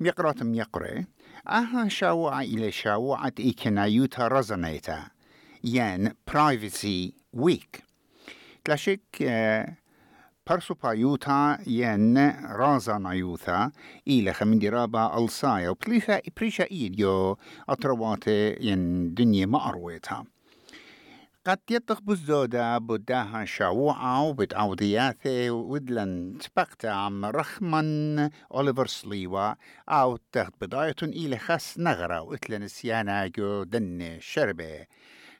ميقرات ميقرة. أها شاوعة إلى شاوعة إيكنايوتا رزنيتا. ين برايفسي ويك تلاشك برسو بايوتا ين رازا نايوتا إلى خمين درابا ألصايا وبليفا إبريشا إيديو أطرواتي ين دنيا مأرويتها قد يطخ بزودة بداها شعوعة وبتعودياته ودلن تبقتا عم رخمن أوليفر سليوا أو تخت بداية إلى خاص نغرة وإتلن سيانا جو دن شربة.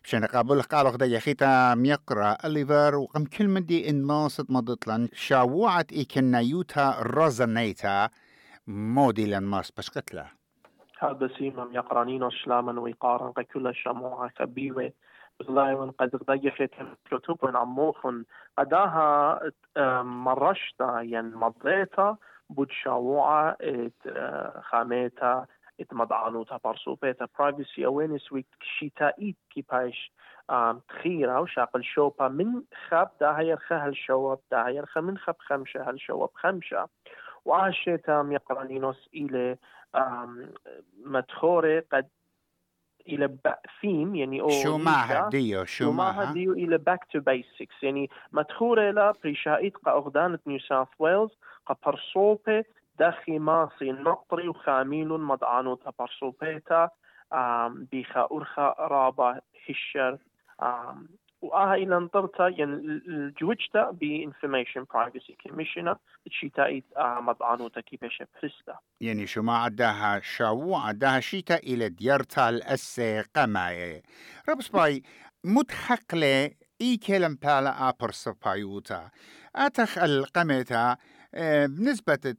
شان قابل قالوا غدا يخيتا ميقرا أوليفر وقم كل دي إن لاصت مضطلن شعوعة إيكنا يوتا رزنيتا موديلا ماس بشقتلا هذا سيما يقرانين شلاما ويقارن كل شموعة كبيوة. دائما قد ضيقت كتب عموخن قداها مرشتا ين مضيتا بود شاوعة ات خاميتا إت مدعانوتا برسوبيتا برايفسي اوينس ويك شيتا إيت كي باش تخيرا وشاقل شوبا من خاب دا يرخى هالشوب دا يرخى من خب خمشة هالشوب خمشة. وعشيتا ميقرانينوس إلى مدخوري قد إلى ثيم يعني أو شو معها ديو شو معها ديو إلى باك تو بيسكس يعني مدخورة لا بريشايت قا اغدانة نيو ساوث ويلز قا برسوبة داخي ماسي نطري وخاميل مدعانو تا برسوبيتا بيخا أرخا رابا هشر وآها إلى انطرتا ين الجوجتا بإنفورميشن برايفسي كوميشنر تشيتا آه مضعانوتا كيفاش برستا يعني شو ما عداها شاو عداها شيتا إلى ديارتا الأسي قماي. ربس باي متحقلة إي كلام بالا آبر سبايوتا. أتخ القمتا بنسبة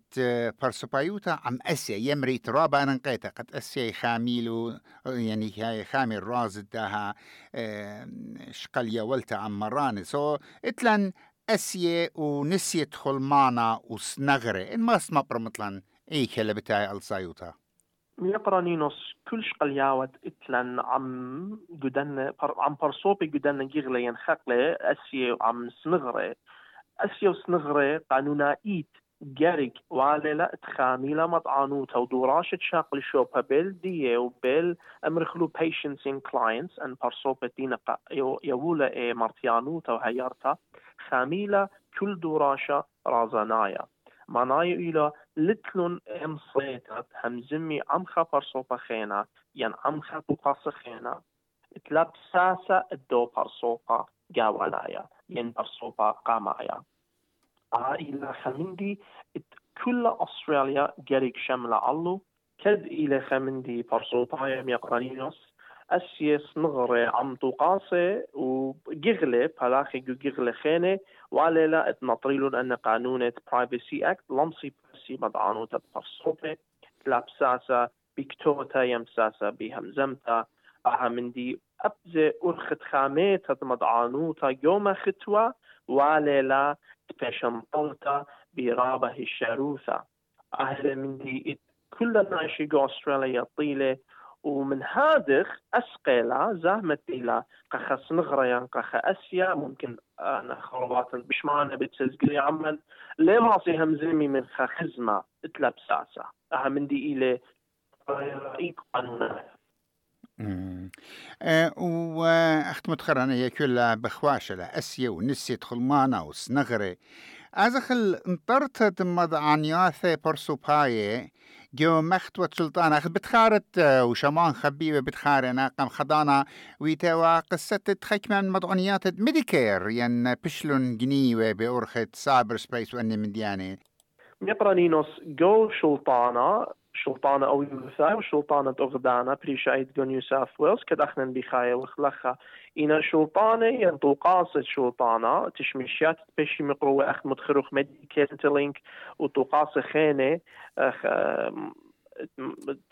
برسوبايوتا عم أسيا يمري ترابا ننقيتا قد أسيا خاميلو يعني هاي خامي الراز داها شقليا ولتا عم مراني سو اتلن أسيا ونسي تدخل معنا وسنغري. إن ما اسمع برمتلن إي كلا بتاعي الصايوتا نينوس. كل شقلياوت اتلن عم جدن عم برصوبي جدن جيغلي ينخقلي. أسيا عم سنغري. أسيو سنغري قانونا إيت جاريك وعلى تخاميلا مطعانوتا ودوراشة شاقل شوبا بيل دي وبيل امرخلو patients in clients أن برصوبة دينا يولا اي مرتيانوتا وهيارتا خاميلا كل دوراشة رازانايا معنايا إلى لتلون ام صيتت همزمي عمخا برصوبة خينا ين عمخا بقاس خينا. تلبساسا الدو برصوبة جاولايا برصوبة قامايا إلى خمندي كل أستراليا جريك شملة علو. كد إلى خمندي برصوبايا ميقرانينوس أسيس نغري عم توقاسي وجغلي بلاخي جغلي خيني. وعلى لا إتنطريلون أن قانون برايفسي أكت لمصي بسي مدعانو تبرصوبي تلابساسا بيكتوتا يمساسا بهمزمتا. أهمندي أبزي أرخت خاميتا مدعانوتا يوم ختوى وعلى لا تبشنطلتا برابه الشاروثة أهلا من دي كل ناشي أستراليا طيلة ومن هادخ أسقيلا زهمت إلى قخ صنغريا قخ أسيا ممكن أنا خروات بشمانة بتسزقلي عمل ليه ماصي همزمي من خزمة تلبساسة. أها من دي إلى رأيك وأخت متخرنا هي كلها بخواشة أسيا ونسيت خلمانا وسنغري. أزخل انطرت مضعنياثي برسوباي جو مخت سلطان أخذ بتخارت وشمان خبيبة بتخارنا قم خضانا ويتوا قصة تخيك من مضعنيات ميديكير ين بشلون جنيوة بأرخة سايبر سبيس وأني من دياني ميقرانينوس جو سلطانة شلطانة أو يوثا وشلطانة أغدانا بريشايد جو نيو ساوث ويلز كدخنا بخايا وخلخا إنا شلطانة ينطو قاصد شلطانة تشمشيات بشي مقروة أخ مدخروخ ميديكيتلينك وتقاص خينة أخ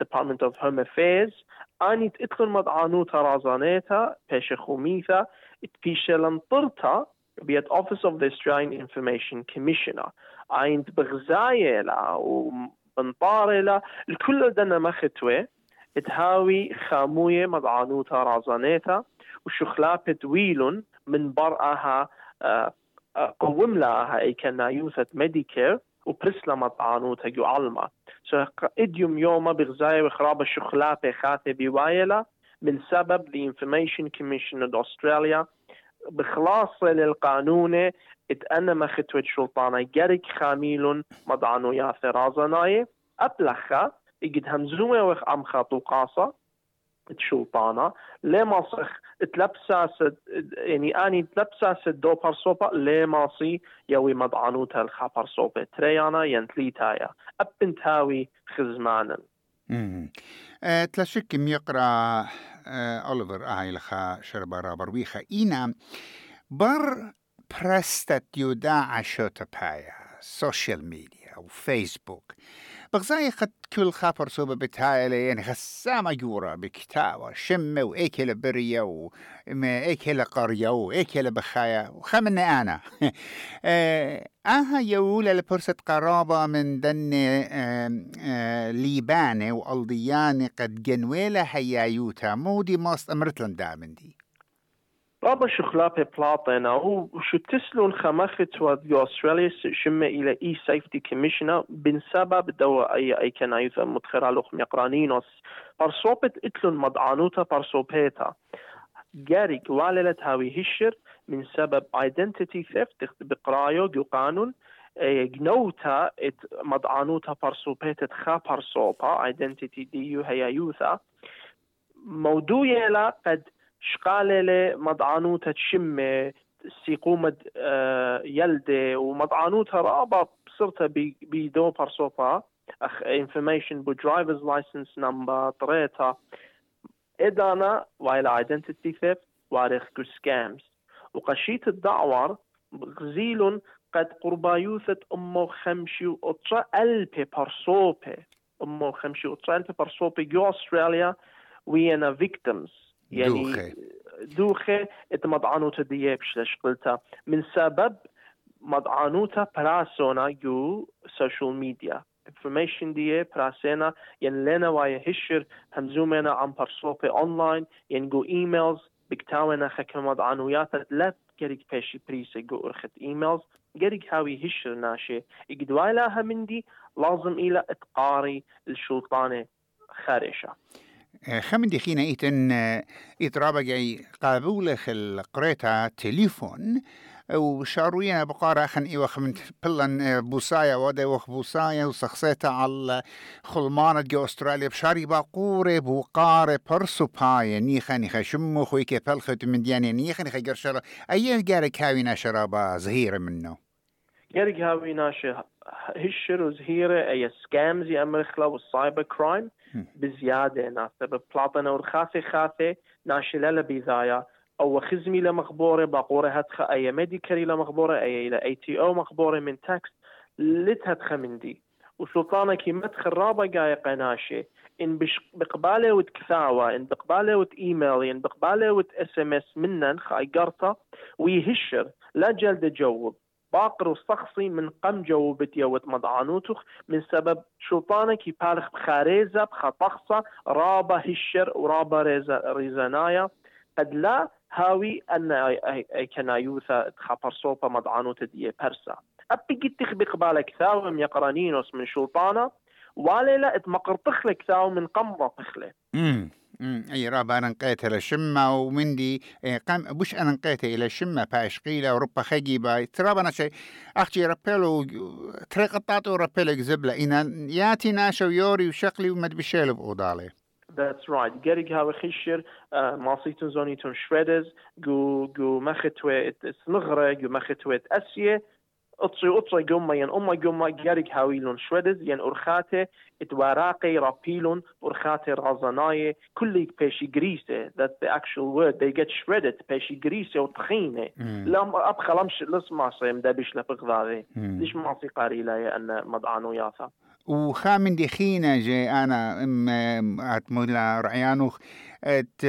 Department of Home Affairs أني تدخل مدعانوتا رازانيتا بيش خوميثا تبيشلن طرتا بيت Office of the Australian Information Commissioner. عين بغزايلا بنطارلا الكل دنا مختوي. تهاوي خاموية مضعانوتا رازانيتا وشخلابة ويلون من برأها آه، آه، قوم لها. أي كان يوثة ميديكير. وبرسلا مضعانوتا جو علما إديوم يوما بغزاية وخرابة شخلاتة خاثة بوايلة من سبب the Information Commission of Australia بخلاصة للقانون اتأنما ختوة شلطانة جرك خاميل مضعنو يا ثرازناي أبلخا يجد همزومة وخ أم خاطو قاصة الشلطانة لما صخ تلبساس يعني آني تلبساس دو برصوبة لما صي يوي مضعنوتها الخا برصوبة تريانا ينتليتايا. أبنت هاوي خزمانا أه تلاشك ميقرا أه أوليفر آهي لخا شربا رابر ويخا إينا بر برستت يوداع ميديا وفيسبوك بغزاي قد كل خبر صوبة بتايلة يعني خسامة جورا بكتاوة شمة وإيكل برية وإيكل قرية وإيكل بخايا وخمنا أنا. آها يولى لبرسة قرابة من دن ليبانة والضيانة قد جنويلة هيايوتا مودي ماست أمرتلن دامن دي. رابا شخلابي بلاطنا هو شو تسلون خمخت وديو أستراليا شمة إلى إي سيفتي كوميشنر بن سبب دو أي أي كان أيضا مدخرا لوخ ميقرانينوس برصوبت إتلون مدعانوتا برصوبيتا جاري واللت هاوي هشر من سبب identity theft بقرايو جو قانون جنوتا ات مدعانوتا برصوبيتا خا برصوبا identity ديو هيا يوثا موضوع قد شقالة مضعانوتها تشمة سيقومة آه، يلدة ومضعانوتها رابط بصرتها بيدو برصوفا أخ information بو driver's license number طريتها إدانا وايل theft وارخ كو scams. وقشيت الدعور غزيل قد قربا يوثت أمو خمشي وطرا ألبي برصوبة أمو خمشي وطرا ألبي برصوبة جو أستراليا وينا victims. يعني دوخة. دوخة مضعانوتا ديابش قلتها من سبب مضعانوتا براسونا جو سوشيال ميديا. Information دي براسينا ين لنا وايا هشر همزومنا عن برصوبة اونلاين ين جو ايميلز بكتاونا خكا مضعانوياتا لا جريك بيشي بريسة جو أرخت ايميلز جريك هاوي هشر ناشي. اقدوايلاها مندي لازم إلى إتقاري الشلطانة خارشة. خمن دخينا إيتن إترابا جاي قابولة القريتا تليفون وشاروينا بقارة خن إيوة خمن بلن بوسايا ودا وخ بوسايا وسخسيتا على خلمانة جو أستراليا بشاري باقورة بوقارة برسو بايا نيخا نيخا شمو خويكي بلخت من دياني نيخا نيخا قرشارة أيه جارك هاوينا شرابا زهيرة منه جارك هاوينا هشر وزهيرة أي سكامز يا أمريكا والسايبر كرايم. بزيادة ناسا ببلاطنا ورخاثة خاثة ناشلة بذايا أو خزمي لمخبورة باقورة هتخ أي ميديكري لمخبورة أي إلى اي تي أو مخبورة من تاكس لتهتخ من دي. وسلطانة كي مدخل رابا جاي قناشة إن بش بقبالة وتكثاوة إن بقبالة وت إيميل إن بقبالة وت اس ام اس منن خاي قرطة ويهشر لا جلد جوب. باقر وصخصي من قم جوبت يوت مضعانوتخ من سبب شلطانك يبالغ بخاريزة بخطخصة رابا هشر ورابا ريزانايا قد لا هاوي أن أي كنايوثا تخبر صوبة مضعانوت دي برسا أبي قد تخبق بالك ثاوم يقرانينوس من شلطانة والي اتمقرطخ لك ثاو من قمضة تخلي أي رابا أنا نقيت إلى شمة ومندي إيه، قام بوش أنا نقيت إلى شمة باش قيلة وربا خجي باي ترابا أنا شيء أختي ربيلو طريقة طاطو ربيلك زبلة إنا ياتي ناشا ويوري وشقلي ومد بشيل بأوضالي That's right. Gerig hawe خشر ماسيتون زونيتون شريدرز جو جو مختوى سنغرة جو مختوى اسيه اطري اطري جمع ين اما جمع جارك هاويلون شريدز ين ارخاته إتواراقي رابيلون ارخاته رازناي كل بيشي جريسة that's the actual word. They get shredded. بيشي جريسة وطخينة لم أبخى لمش لسما صيم دابش لبغضاذي ليش ما قاري لا أن مضعانو يافا وخامن دي خينا جي أنا ام اتمولا رعيانوخ ات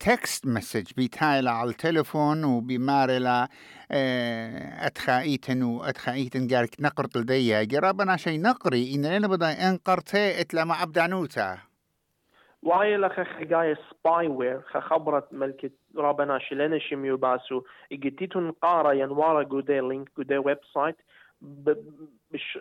تكست مسج بيتايلا على التليفون وبيمارلا آه، أتخايتن وأتخايتن قالك نقرت لدي قرابنا شي نقري إن لنا بدأ انقرتي إتلا مع عبدانوتا واي لخ خجاي سباي وير خبرت ملكة رابنا شلنا شميو باسو. اجتيتون قارا ينوارا جودي لينك جودي ويب سايت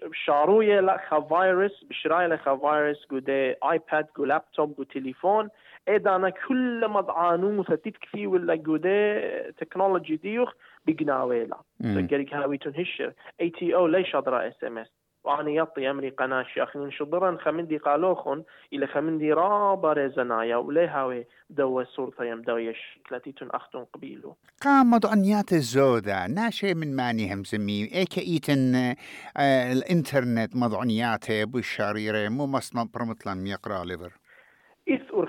بشاروية لخا فيروس بشراي لخا فيروس قودي آيباد قو لابتوب قو تليفون. ايدانا كل مضعانو تتكفي ولا قودي تكنولوجي ديوخ بقناويلا قريك هاوي تنهشر اي تي أو ليش ادرا اس ام اس وأنا يطي أمري قناة شيخ شضرا خمندي قالوخن إلى خمندي رابا ريزنايا. وليهاوي دو السلطة يم دويش كلاتيتون أختون قبيلو. قام مضعنيات الزودة. ناشي من ماني همزمي إيكا إيتن آه الإنترنت مضعنيات بالشاريرة مو مصمم برمطلان يقرأ ليفر.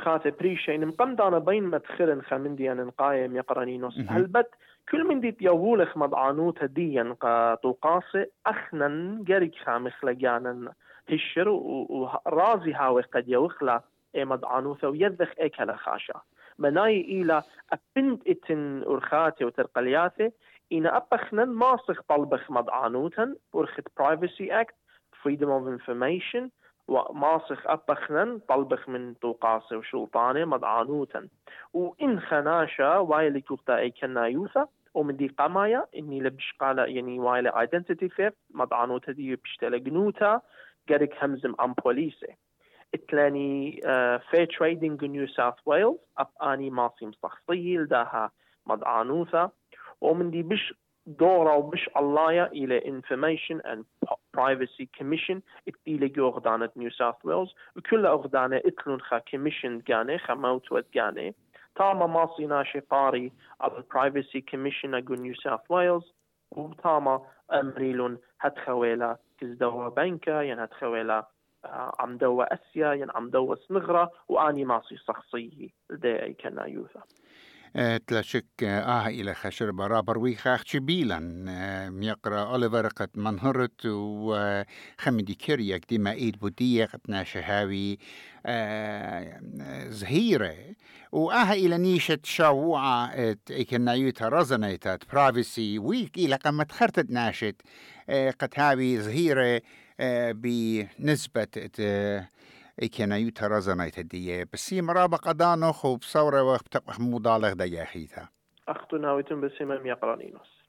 أرخاتي بريشين مقمدانا بين مدخلن خمندي أن نقايم يقراني نص هل كل من ديت يوولخ مضعانو تديا طوقاسي أخنا جارك خامخ لجانا هشر ورازي هاوي قد يوخلا اي مضعانوثا ويذخ اكل خاشا. مناي إلى أبنت إتن أرخاتي وترقلياتي إنا أبخنا ماسخ طلبخ مضعانوتا ورخت Privacy Act Freedom of Information وماسخ أبخنا طلبخ من طوقاسي وشلطاني مضعانوتا وإن خناشا وايلي كوتا أي كنايوثا ومن دي قمايا إني لبش قال يعني ايدنتيتي ثيفت مضعنو تدي بشتلا جنوتا قرق همزم ام بوليسي. اتلاني في تريدنج نيو ساوث ويلز أب آني ماسي مستخصيل داها مضعنوثا ومن دي بش دورة وبش الله إلى Information and Privacy Commission إلى جوغدانة نيو ساوث ويلز وكل أغدانة إتلون خا كوميشن جاني خا موتوت جاني تاما ماصي ناشي قاري على البرايفسي كوميشن أقول نيو ساوث ويلز وتاما امريلون هتخويلا كزدوا بنكا ين هتخويلا آه، عم دوا اسيا ين عم دوا سنغرة واني ماصي شخصيه لدي اي كنا يوثا تلاشك آه إلى خشر برابر. ويخاخ شبيلا آه، ميقرأ أوليفر قد منهرت وخمدي كيريك دي ما إيد بودية قد ناشهاوي آه، زهيرة. وآها إلى نيشة شاوعة إكنا يوتا رزنيتات برايفسي. ويك إلى قمت خرتت ناشت قد هاوي زهيرة بنسبة كان يوتا زنايت الدية بس هي مرابا قدانو خو بصورة وقت مضالغ دا ياخيتها أختنا ويتم بسيمة ميقرانينوس